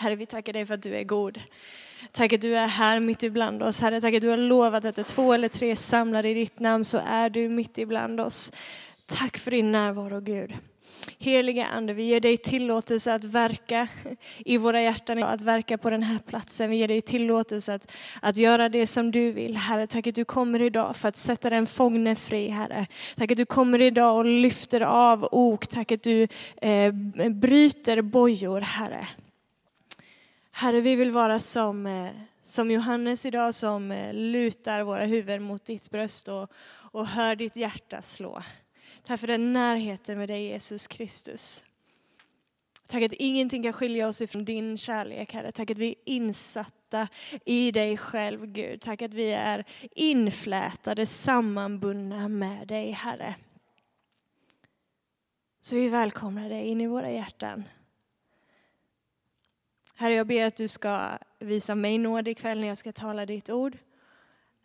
Herre, vi tackar dig för att du är god. Tack att du är här mitt ibland oss. Herre, tack att du har lovat att det två eller tre samlar i ditt namn så är du mitt ibland oss. Tack för din närvaro Gud. Heliga Ande, vi ger dig tillåtelse att verka i våra hjärtan, att verka på den här platsen. Vi ger dig tillåtelse att, att göra det som du vill. Herre, tack att du kommer idag för att sätta den fångne fri, Herre. Tack att du kommer idag och lyfter av ok. Tack att du eh, bryter bojor, Herre. Herre, vi vill vara som, eh, som Johannes idag som eh, lutar våra huvuden mot ditt bröst och, och hör ditt hjärta slå. Tack för den närheten med dig Jesus Kristus. Tack att ingenting kan skilja oss ifrån din kärlek, Herre. Tack att vi är insatta i dig själv, Gud. Tack att vi är inflätade, sammanbundna med dig, Herre. Så vi välkomnar dig in i våra hjärtan. Herre, jag ber att du ska visa mig nåd ikväll när jag ska tala ditt ord.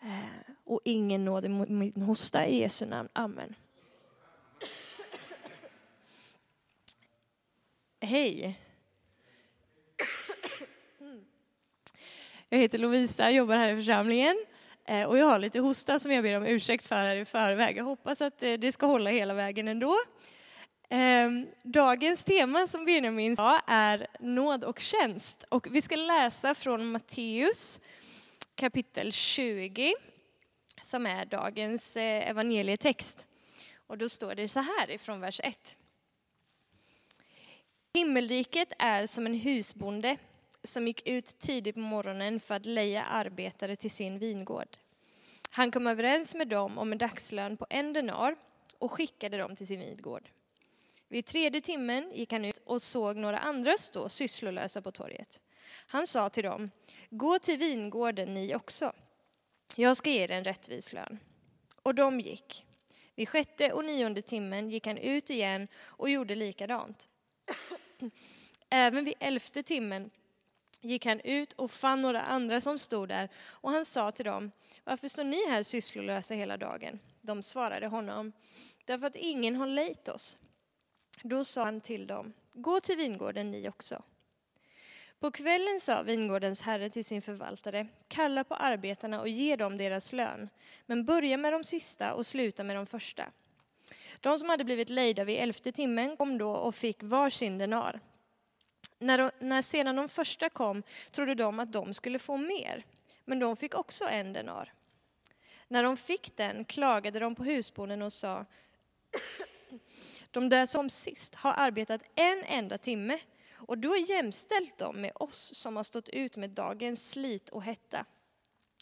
Eh, och ingen nåd mot min hosta i Jesu namn. Amen. Hej. Jag heter Lovisa, jobbar här i församlingen. Eh, och jag har lite hosta som jag ber om ursäkt för här i förväg. Jag hoppas att eh, det ska hålla hela vägen ändå. Ehm, dagens tema som Benjamin sa är nåd och tjänst. Och vi ska läsa från Matteus kapitel 20 som är dagens eh, evangelietext. Och då står det så här ifrån vers 1. Himmelriket är som en husbonde som gick ut tidigt på morgonen för att leja arbetare till sin vingård. Han kom överens med dem om en dagslön på en denar och skickade dem till sin vingård. Vid tredje timmen gick han ut och såg några andra stå sysslolösa på torget. Han sa till dem, gå till vingården ni också. Jag ska ge er en rättvis lön. Och de gick. Vid sjätte och nionde timmen gick han ut igen och gjorde likadant. Även vid elfte timmen gick han ut och fann några andra som stod där och han sa till dem, varför står ni här sysslolösa hela dagen? De svarade honom, därför att ingen har lejt oss. Då sa han till dem, gå till vingården ni också. På kvällen sa vingårdens herre till sin förvaltare, kalla på arbetarna och ge dem deras lön, men börja med de sista och sluta med de första. De som hade blivit lejda vid elfte timmen kom då och fick var sin denar. När, de, när sedan de första kom trodde de att de skulle få mer, men de fick också en denar. När de fick den klagade de på husbonden och sa de där som sist har arbetat en enda timme och du har jämställt dem med oss som har stått ut med dagens slit och hetta.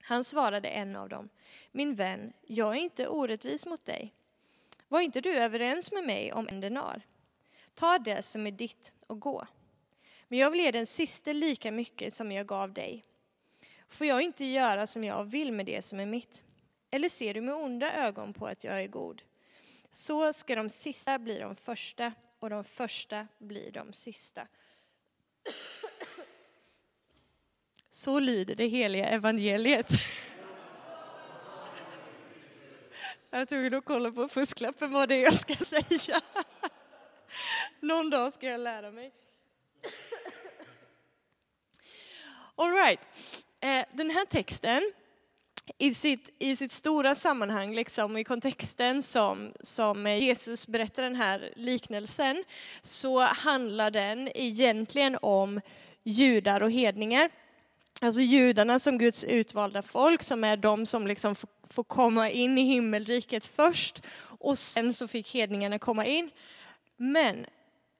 Han svarade en av dem, min vän, jag är inte orättvis mot dig. Var inte du överens med mig om en denar? Ta det som är ditt och gå. Men jag vill ge den siste lika mycket som jag gav dig. Får jag inte göra som jag vill med det som är mitt? Eller ser du med onda ögon på att jag är god? Så ska de sista bli de första och de första blir de sista. Så lyder det heliga evangeliet. Jag var tvungen att kolla på fusklappen vad det är jag ska säga. Någon dag ska jag lära mig. All right. Eh, den här texten i sitt, i sitt stora sammanhang, liksom i kontexten som, som Jesus berättar den här liknelsen, så handlar den egentligen om judar och hedningar. Alltså judarna som Guds utvalda folk, som är de som liksom får komma in i himmelriket först, och sen så fick hedningarna komma in. Men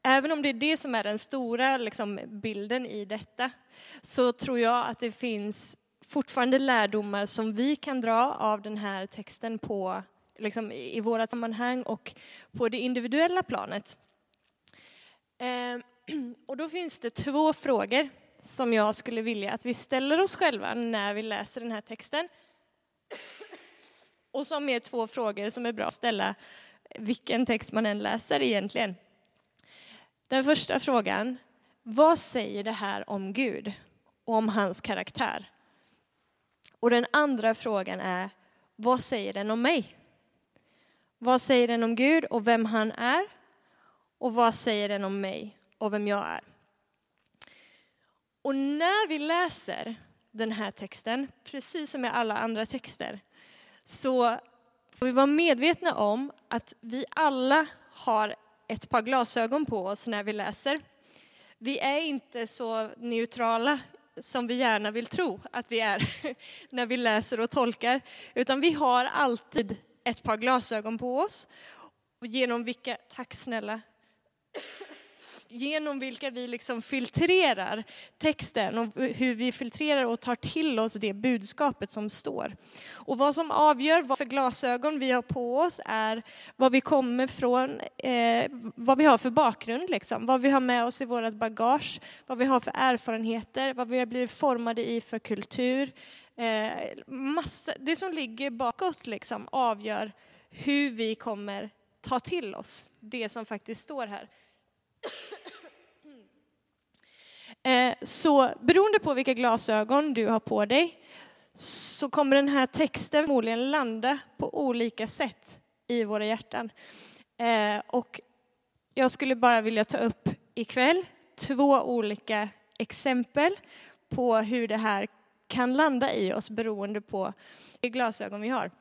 även om det är det som är den stora liksom, bilden i detta, så tror jag att det finns fortfarande lärdomar som vi kan dra av den här texten på, liksom, i våra sammanhang och på det individuella planet. Ehm, och då finns det två frågor som jag skulle vilja att vi ställer oss själva när vi läser den här texten. Och som är två frågor som är bra att ställa vilken text man än läser egentligen. Den första frågan, vad säger det här om Gud och om hans karaktär? Och den andra frågan är, vad säger den om mig? Vad säger den om Gud och vem han är? Och vad säger den om mig och vem jag är? Och när vi läser den här texten, precis som med alla andra texter, så får vi vara medvetna om att vi alla har ett par glasögon på oss när vi läser. Vi är inte så neutrala som vi gärna vill tro att vi är när vi läser och tolkar, utan vi har alltid ett par glasögon på oss. Genom vilka, tack snälla, genom vilka vi liksom filtrerar texten och hur vi filtrerar och tar till oss det budskapet som står. Och vad som avgör vad för glasögon vi har på oss är var vi kommer från, eh, vad vi har för bakgrund, liksom. vad vi har med oss i vårt bagage, vad vi har för erfarenheter, vad vi har blivit formade i för kultur. Eh, massa, det som ligger bakåt liksom, avgör hur vi kommer ta till oss det som faktiskt står här. Eh, så beroende på vilka glasögon du har på dig så kommer den här texten förmodligen landa på olika sätt i våra hjärtan. Eh, och jag skulle bara vilja ta upp ikväll två olika exempel på hur det här kan landa i oss beroende på vilka glasögon vi har.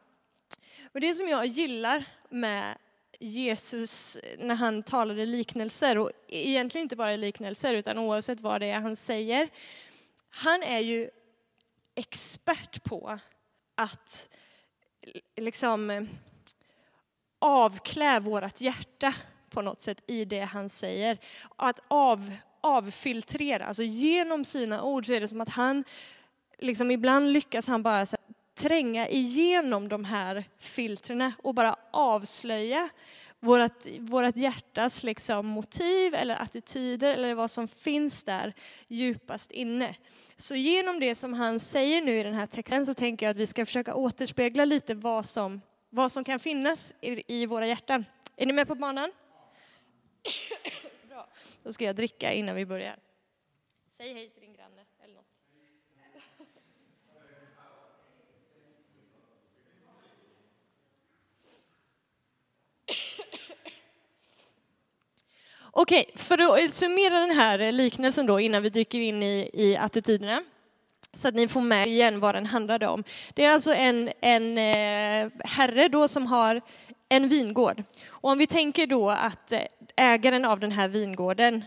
Och det som jag gillar med Jesus när han talade liknelser, och egentligen inte bara liknelser utan oavsett vad det är han säger. Han är ju expert på att liksom eh, avklä vårt hjärta på något sätt i det han säger. Att av, avfiltrera, alltså genom sina ord så är det som att han, liksom ibland lyckas han bara tränga igenom de här filtrerna och bara avslöja vårt, vårt hjärtas liksom motiv eller attityder eller vad som finns där djupast inne. Så genom det som han säger nu i den här texten så tänker jag att vi ska försöka återspegla lite vad som, vad som kan finnas i, i våra hjärtan. Är ni med på banan? Bra. Då ska jag dricka innan vi börjar. Säg hej till din granne eller något. Okej, för att summera den här liknelsen då innan vi dyker in i, i attityderna så att ni får med igen vad den handlade om. Det är alltså en, en eh, herre då som har en vingård. Och om vi tänker då att eh, ägaren av den här vingården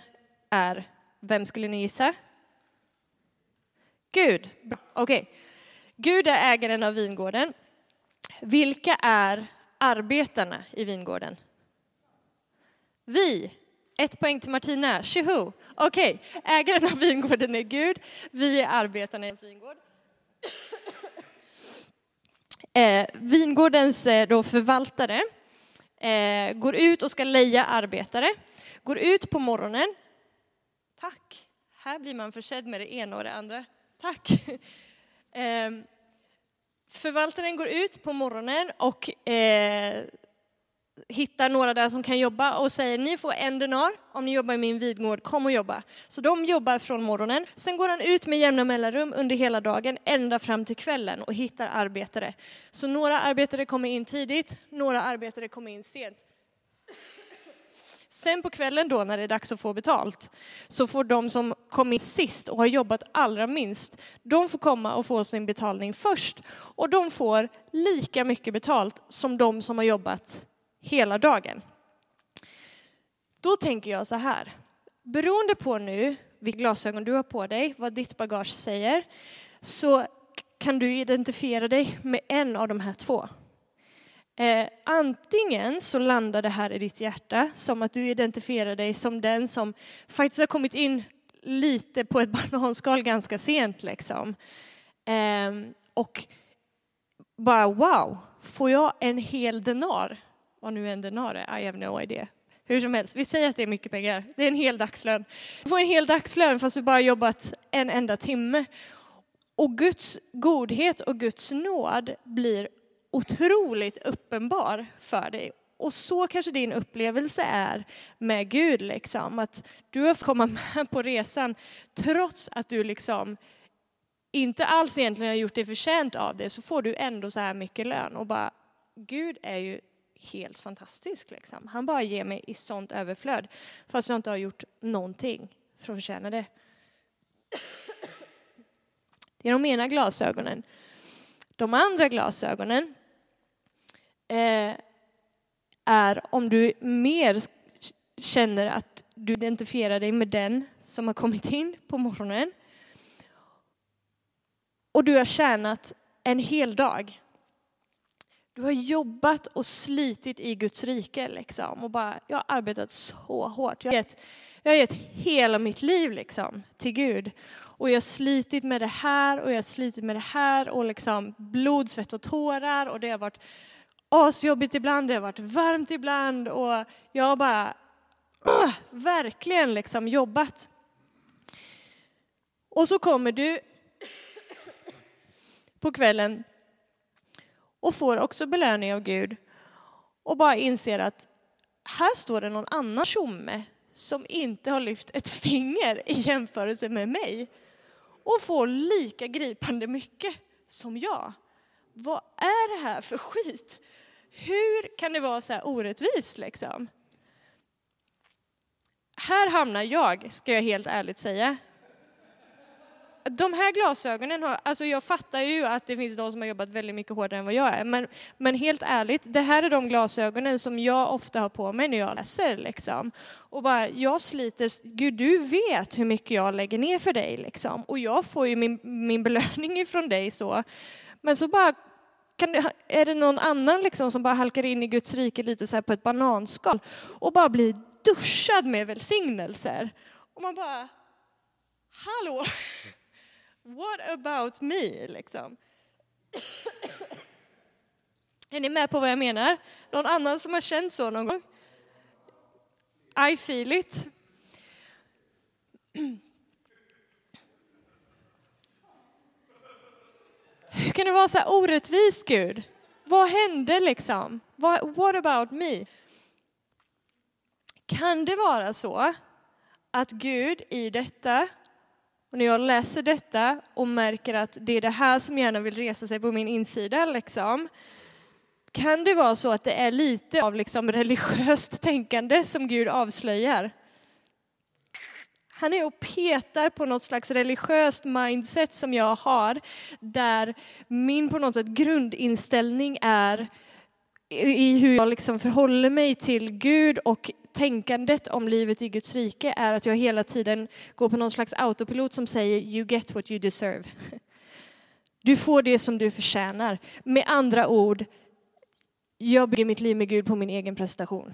är, vem skulle ni gissa? Gud. Okej. Okay. Gud är ägaren av vingården. Vilka är arbetarna i vingården? Vi ett poäng till Martina, tjoho! Okej, okay. ägaren av vingården är Gud, vi är arbetarna i hans vingård. Eh, vingårdens eh, då förvaltare eh, går ut och ska leja arbetare, går ut på morgonen. Tack! Här blir man försedd med det ena och det andra. Tack! Eh, förvaltaren går ut på morgonen och eh, hittar några där som kan jobba och säger ni får en denar om ni jobbar i min vidgård, kom och jobba. Så de jobbar från morgonen. Sen går han ut med jämna mellanrum under hela dagen ända fram till kvällen och hittar arbetare. Så några arbetare kommer in tidigt, några arbetare kommer in sent. Sen på kvällen då när det är dags att få betalt så får de som kom in sist och har jobbat allra minst, de får komma och få sin betalning först. Och de får lika mycket betalt som de som har jobbat hela dagen. Då tänker jag så här, beroende på nu vilka glasögon du har på dig, vad ditt bagage säger, så kan du identifiera dig med en av de här två. Eh, antingen så landar det här i ditt hjärta som att du identifierar dig som den som faktiskt har kommit in lite på ett bananskal ganska sent. Liksom. Eh, och bara wow, får jag en hel denar? Vad nu en denar är, I have no idea. Hur som helst, vi säger att det är mycket pengar. Det är en hel dagslön. Du får en hel dagslön fast du bara jobbat en enda timme. Och Guds godhet och Guds nåd blir otroligt uppenbar för dig. Och så kanske din upplevelse är med Gud, liksom. att du har fått komma med på resan trots att du liksom inte alls egentligen har gjort dig förtjänt av det, så får du ändå så här mycket lön. Och bara, Gud är ju helt fantastisk. Liksom. Han bara ger mig i sånt överflöd, fast jag inte har gjort någonting för att förtjäna det. Det är de ena glasögonen. De andra glasögonen eh, är om du mer känner att du identifierar dig med den som har kommit in på morgonen och du har tjänat en hel dag. Du har jobbat och slitit i Guds rike liksom och bara, jag har arbetat så hårt. Jag har gett, jag har gett hela mitt liv liksom till Gud. Och jag har slitit med det här och jag har slitit med det här och liksom blod, svett och tårar och det har varit asjobbigt ibland, det har varit varmt ibland och jag har bara äh, verkligen liksom jobbat. Och så kommer du på kvällen och får också belöning av Gud och bara inser att här står det någon annan tjomme som inte har lyft ett finger i jämförelse med mig och får lika gripande mycket som jag. Vad är det här för skit? Hur kan det vara så här orättvist liksom? Här hamnar jag, ska jag helt ärligt säga, de här glasögonen, har, alltså jag fattar ju att det finns de som har jobbat väldigt mycket hårdare än vad jag är, men, men helt ärligt, det här är de glasögonen som jag ofta har på mig när jag läser. Liksom. Och bara, jag sliter, Gud du vet hur mycket jag lägger ner för dig liksom. Och jag får ju min, min belöning ifrån dig så. Men så bara det, är det någon annan liksom som bara halkar in i Guds rike lite så här på ett bananskal och bara blir duschad med välsignelser. Och man bara, hallå? What about me? Liksom. Är ni med på vad jag menar? Någon annan som har känt så någon gång? I feel it. Hur kan det vara så här orättvist, Gud? Vad hände liksom? What about me? Kan det vara så att Gud i detta och när jag läser detta och märker att det är det här som gärna vill resa sig på min insida, liksom, kan det vara så att det är lite av liksom religiöst tänkande som Gud avslöjar? Han är och petar på något slags religiöst mindset som jag har, där min på något sätt grundinställning är i hur jag liksom förhåller mig till Gud och tänkandet om livet i Guds rike är att jag hela tiden går på någon slags autopilot som säger you get what you deserve. Du får det som du förtjänar. Med andra ord, jag bygger mitt liv med Gud på min egen prestation.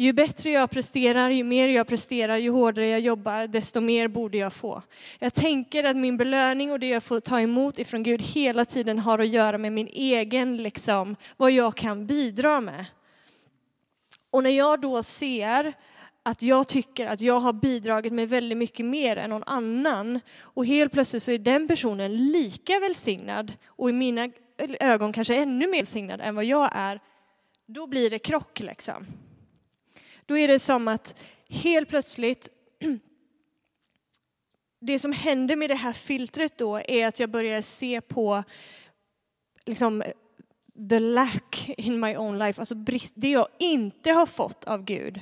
Ju bättre jag presterar, ju mer jag presterar, ju hårdare jag jobbar, desto mer borde jag få. Jag tänker att min belöning och det jag får ta emot ifrån Gud hela tiden har att göra med min egen, liksom, vad jag kan bidra med. Och när jag då ser att jag tycker att jag har bidragit med väldigt mycket mer än någon annan och helt plötsligt så är den personen lika välsignad och i mina ögon kanske ännu mer välsignad än vad jag är, då blir det krock liksom. Då är det som att helt plötsligt, det som händer med det här filtret då är att jag börjar se på liksom, the lack in my own life, alltså brist, det jag inte har fått av Gud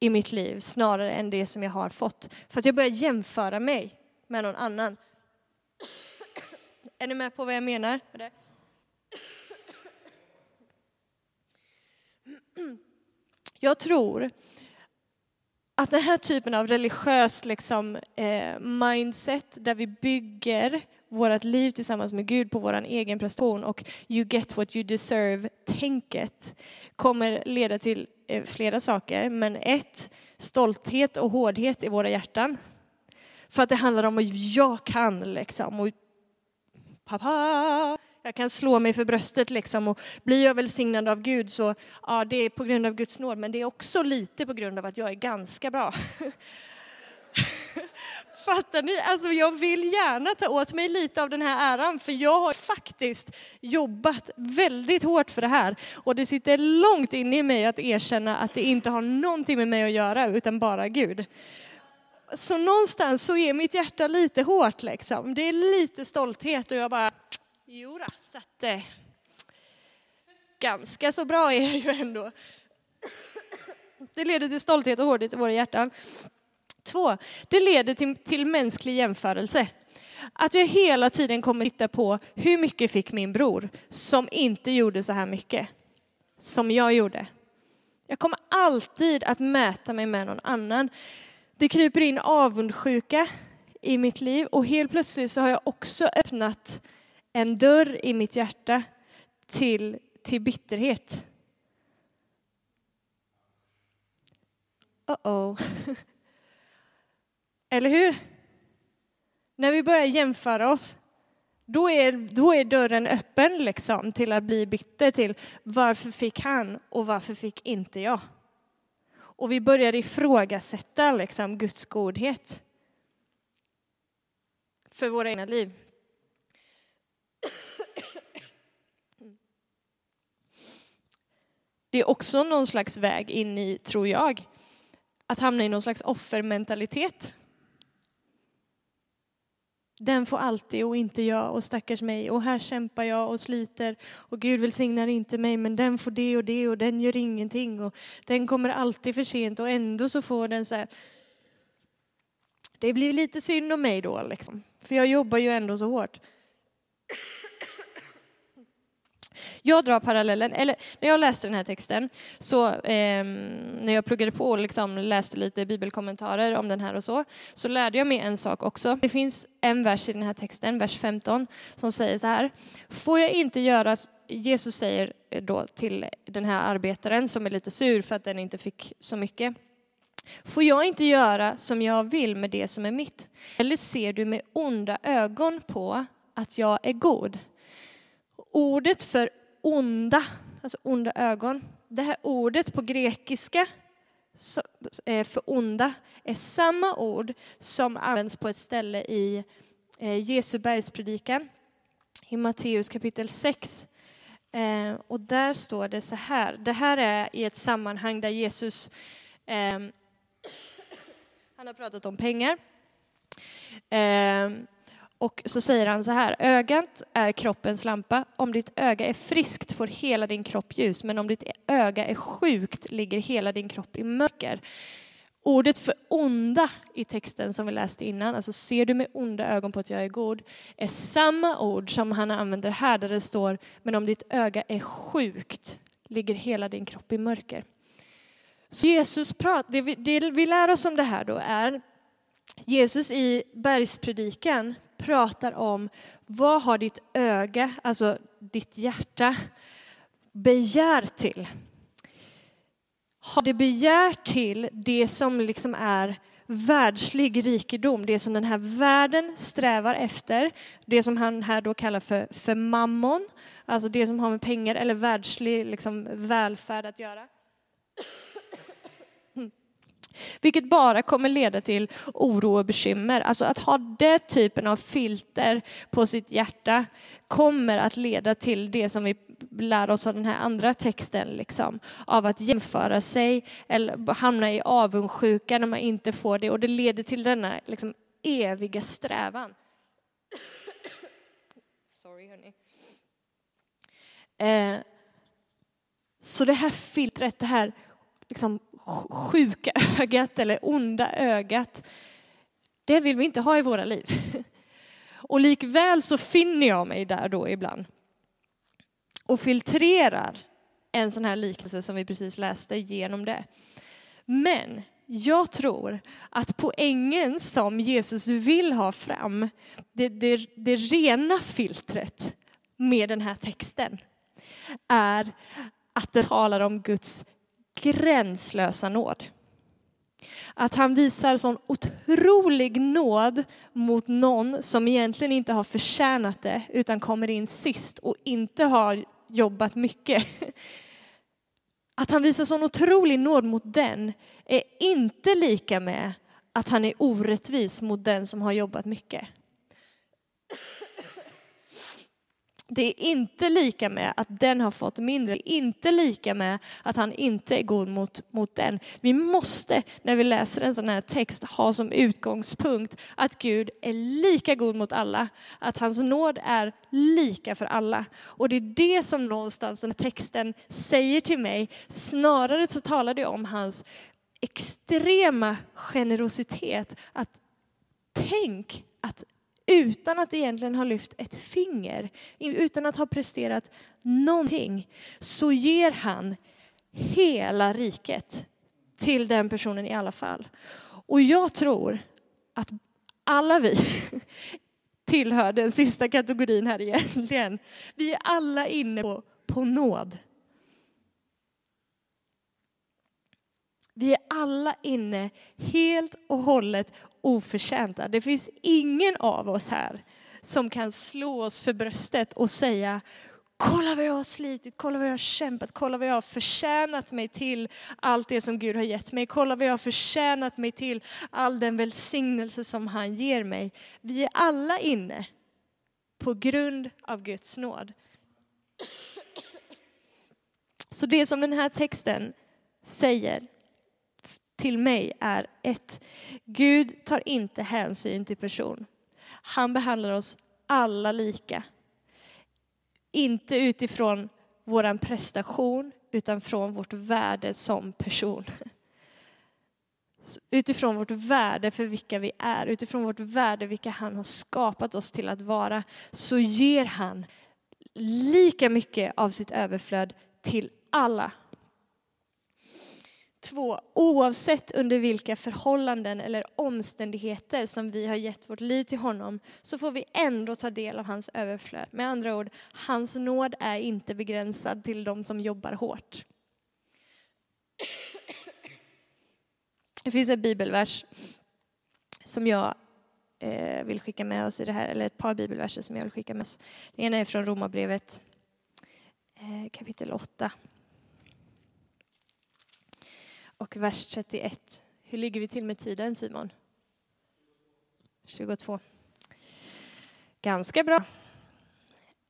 i mitt liv snarare än det som jag har fått. För att jag börjar jämföra mig med någon annan. Är ni med på vad jag menar? Jag tror att den här typen av religiöst liksom, eh, mindset där vi bygger vårt liv tillsammans med Gud på vår egen prestation och you get what you deserve-tänket kommer leda till eh, flera saker. Men ett, stolthet och hårdhet i våra hjärtan. För att det handlar om att jag kan liksom. Och, pappa, jag kan slå mig för bröstet liksom och blir jag välsignad av Gud så ja, det är på grund av Guds nåd men det är också lite på grund av att jag är ganska bra. Fattar ni? Alltså jag vill gärna ta åt mig lite av den här äran för jag har faktiskt jobbat väldigt hårt för det här och det sitter långt inne i mig att erkänna att det inte har någonting med mig att göra utan bara Gud. Så någonstans så är mitt hjärta lite hårt liksom. Det är lite stolthet och jag bara, jodå. så att eh, ganska så bra är jag ju ändå. Det leder till stolthet och hårdhet i våra hjärtan. Två, det leder till, till mänsklig jämförelse. Att jag hela tiden kommer titta på hur mycket fick min bror som inte gjorde så här mycket som jag gjorde. Jag kommer alltid att mäta mig med någon annan. Det kryper in avundsjuka i mitt liv och helt plötsligt så har jag också öppnat en dörr i mitt hjärta till, till bitterhet. Uh-oh. Eller hur? När vi börjar jämföra oss, då är, då är dörren öppen liksom till att bli bitter till varför fick han och varför fick inte jag? Och vi börjar ifrågasätta liksom Guds godhet för våra egna liv. Det är också någon slags väg in i, tror jag, att hamna i någon slags offermentalitet. Den får alltid och inte jag och stackars mig och här kämpar jag och sliter och Gud välsignar inte mig men den får det och det och den gör ingenting och den kommer alltid för sent och ändå så får den så här. Det blir lite synd om mig då liksom, för jag jobbar ju ändå så hårt. Jag drar parallellen, eller när jag läste den här texten, så eh, när jag pluggade på och liksom läste lite bibelkommentarer om den här och så, så lärde jag mig en sak också. Det finns en vers i den här texten, vers 15, som säger så här. Får jag inte göra, Jesus säger eh, då till den här arbetaren som är lite sur för att den inte fick så mycket. Får jag inte göra som jag vill med det som är mitt? Eller ser du med onda ögon på att jag är god? Ordet för onda, alltså onda ögon. Det här ordet på grekiska eh, för onda är samma ord som används på ett ställe i eh, Jesu bergspredikan i Matteus kapitel 6. Eh, och där står det så här, det här är i ett sammanhang där Jesus, han har pratat om pengar. Och så säger han så här, ögat är kroppens lampa. Om ditt öga är friskt får hela din kropp ljus, men om ditt öga är sjukt ligger hela din kropp i mörker. Ordet för onda i texten som vi läste innan, alltså ser du med onda ögon på att jag är god, är samma ord som han använder här där det står, men om ditt öga är sjukt ligger hela din kropp i mörker. Så Jesus pratar, det vi, det vi lär oss om det här då är Jesus i bergspredikan pratar om vad har ditt öga, alltså ditt hjärta, begär till? Har det begär till det som liksom är världslig rikedom, det som den här världen strävar efter, det som han här då kallar för, för mammon, alltså det som har med pengar eller världslig liksom, välfärd att göra. Vilket bara kommer leda till oro och bekymmer. Alltså att ha den typen av filter på sitt hjärta kommer att leda till det som vi lär oss av den här andra texten, liksom, av att jämföra sig eller hamna i avundsjuka när man inte får det. Och det leder till denna liksom, eviga strävan. Sorry hörni. Eh, så det här filtret, det här liksom, sjuka ögat eller onda ögat, det vill vi inte ha i våra liv. Och likväl så finner jag mig där då ibland och filtrerar en sån här liknelse som vi precis läste genom det. Men jag tror att poängen som Jesus vill ha fram, det, det, det rena filtret med den här texten, är att det talar om Guds gränslösa nåd. Att han visar sån otrolig nåd mot någon som egentligen inte har förtjänat det utan kommer in sist och inte har jobbat mycket. Att han visar sån otrolig nåd mot den är inte lika med att han är orättvis mot den som har jobbat mycket. Det är inte lika med att den har fått mindre, det är inte lika med att han inte är god mot, mot den. Vi måste, när vi läser en sån här text, ha som utgångspunkt att Gud är lika god mot alla, att hans nåd är lika för alla. Och det är det som någonstans den här texten säger till mig. Snarare så talar det om hans extrema generositet. Att tänk att utan att egentligen ha lyft ett finger, utan att ha presterat någonting, så ger han hela riket till den personen i alla fall. Och jag tror att alla vi tillhör den sista kategorin här egentligen. Vi är alla inne på, på nåd. Vi är alla inne helt och hållet oförtjänta. Det finns ingen av oss här som kan slå oss för bröstet och säga Kolla vad jag har slitit, kolla vad jag har kämpat, kolla vad jag har förtjänat mig till allt det som Gud har gett mig. Kolla vad jag har förtjänat mig till all den välsignelse som han ger mig. Vi är alla inne på grund av Guds nåd. Så det som den här texten säger till mig är ett, Gud tar inte hänsyn till person. Han behandlar oss alla lika. Inte utifrån vår prestation, utan från vårt värde som person. Utifrån vårt värde för vilka vi är, utifrån vårt värde vilka han har skapat oss till att vara, så ger han lika mycket av sitt överflöd till alla. Två, oavsett under vilka förhållanden eller omständigheter som vi har gett vårt liv till honom så får vi ändå ta del av hans överflöd. Med andra ord, hans nåd är inte begränsad till de som jobbar hårt. Det finns en bibelvers som jag eh, vill skicka med oss i det här, eller ett par bibelverser som jag vill skicka med oss. Det ena är från Romarbrevet eh, kapitel 8 och vers 31. Hur ligger vi till med tiden Simon? 22. Ganska bra.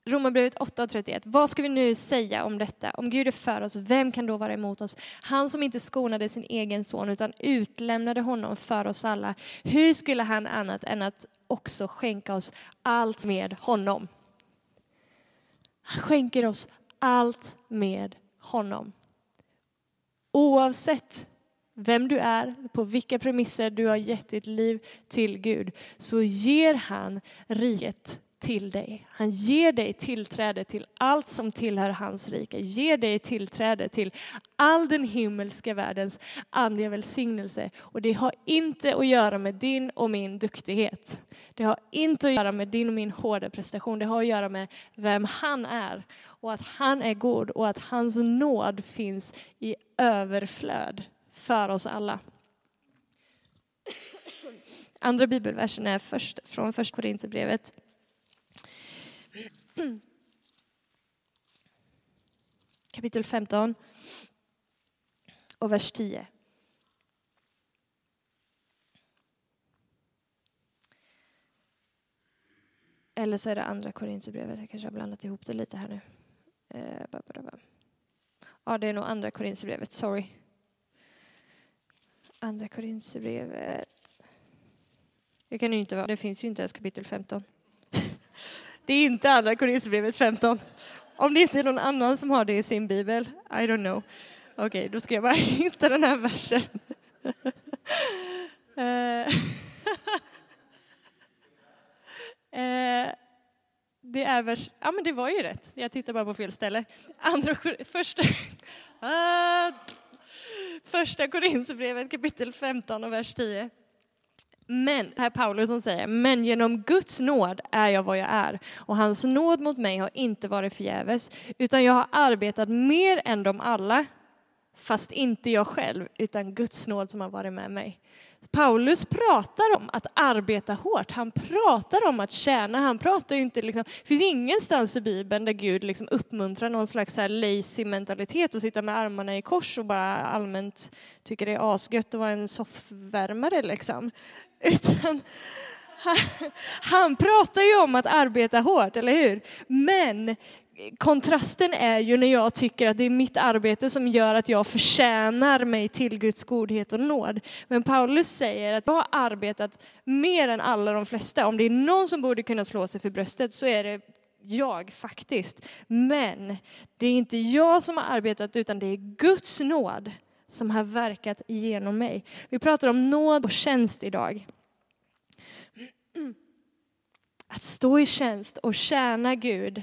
Romarbrevet 8.31. Vad ska vi nu säga om detta? Om Gud är för oss, vem kan då vara emot oss? Han som inte skonade sin egen son utan utlämnade honom för oss alla. Hur skulle han annat än att också skänka oss allt med honom? Han skänker oss allt med honom. Oavsett vem du är, på vilka premisser du har gett ditt liv till Gud, så ger han riket till dig. Han ger dig tillträde till allt som tillhör hans rike, ger dig tillträde till all den himmelska världens andliga välsignelse. Och det har inte att göra med din och min duktighet. Det har inte att göra med din och min hårda prestation. Det har att göra med vem han är och att han är god och att hans nåd finns i överflöd för oss alla. Andra bibelversen är först, från första Korinthierbrevet kapitel 15 och vers 10. Eller så är det andra Korinthierbrevet, jag kanske har blandat ihop det lite här nu. Eh, ja, det är nog andra Korinthierbrevet, sorry. Andra Korinthierbrevet. Det kan ju inte vara, det finns ju inte ens kapitel 15. Det är inte andra Korinthierbrevet 15. Om det inte är någon annan som har det i sin bibel, I don't know. Okej, okay, då ska jag bara hitta den här versen. Eh, eh, det är vers... Ja, men det var ju rätt. Jag tittar bara på fel ställe. Andra, första, ah! första Korinthierbrevet kapitel 15 och vers 10. Men, här är Paulus som säger, men genom Guds nåd är jag vad jag är. Och hans nåd mot mig har inte varit förgäves, utan jag har arbetat mer än de alla. Fast inte jag själv, utan Guds nåd som har varit med mig. Paulus pratar om att arbeta hårt, han pratar om att tjäna, han pratar ju inte liksom, det finns ingenstans i Bibeln där Gud liksom uppmuntrar någon slags här lazy mentalitet och sitta med armarna i kors och bara allmänt tycker det är asgött att vara en soffvärmare liksom. Utan han, han pratar ju om att arbeta hårt, eller hur? Men kontrasten är ju när jag tycker att det är mitt arbete som gör att jag förtjänar mig till Guds godhet och nåd. Men Paulus säger att jag har arbetat mer än alla de flesta. Om det är någon som borde kunna slå sig för bröstet så är det jag faktiskt. Men det är inte jag som har arbetat utan det är Guds nåd som har verkat genom mig. Vi pratar om nåd och tjänst idag. att stå i tjänst och tjäna Gud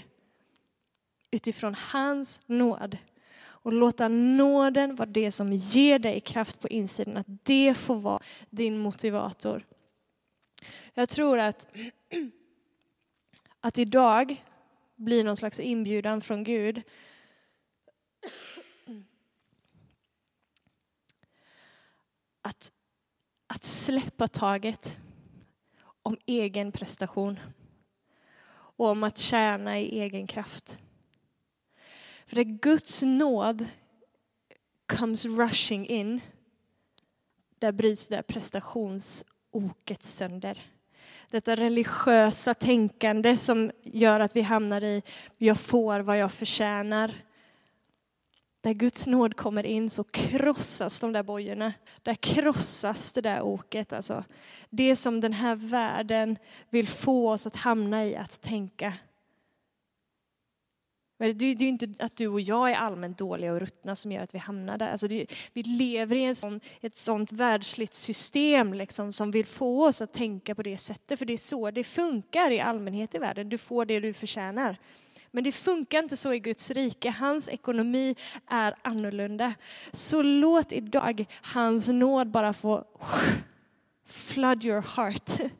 utifrån hans nåd. Och låta nåden vara det som ger dig kraft på insidan, att det får vara din motivator. Jag tror att, att idag blir någon slags inbjudan från Gud att, att släppa taget om egen prestation och om att tjäna i egen kraft. För det Guds nåd comes rushing in, där bryts det prestationsoket sönder. Detta religiösa tänkande som gör att vi hamnar i, jag får vad jag förtjänar. Där Guds nåd kommer in så krossas de där bojorna. Där krossas det där oket. Alltså. Det som den här världen vill få oss att hamna i att tänka. Men det är ju inte att du och jag är allmänt dåliga och ruttna som gör att vi hamnar där. Alltså det, vi lever i en sån, ett sånt världsligt system liksom, som vill få oss att tänka på det sättet. För det är så det funkar i allmänhet i världen. Du får det du förtjänar. Men det funkar inte så i Guds rike. Hans ekonomi är annorlunda. Så låt idag hans nåd bara få flood your heart.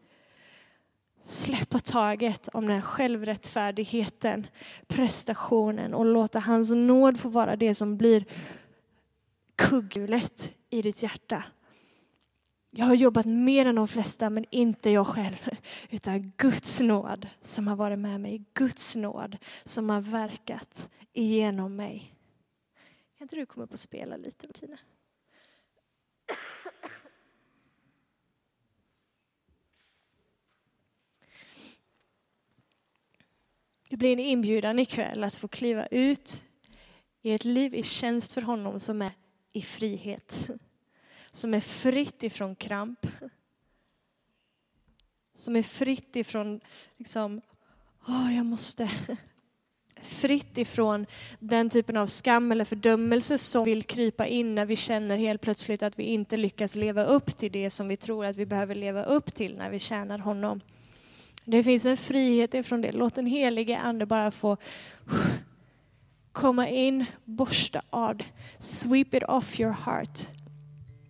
Släppa taget om den här självrättfärdigheten, prestationen och låta hans nåd få vara det som blir kugghjulet i ditt hjärta. Jag har jobbat mer än de flesta, men inte jag själv. Utan Guds nåd som har varit med mig. Guds nåd som har verkat igenom mig. Kan inte du komma upp och spela lite, Martina? Det blir en inbjudan ikväll att få kliva ut i ett liv i tjänst för honom som är i frihet som är fritt ifrån kramp. Som är fritt ifrån, liksom, åh, jag måste. Fritt ifrån den typen av skam eller fördömelse som vill krypa in när vi känner helt plötsligt att vi inte lyckas leva upp till det som vi tror att vi behöver leva upp till när vi tjänar honom. Det finns en frihet ifrån det. Låt den helige ande bara få komma in, borsta av, sweep it off your heart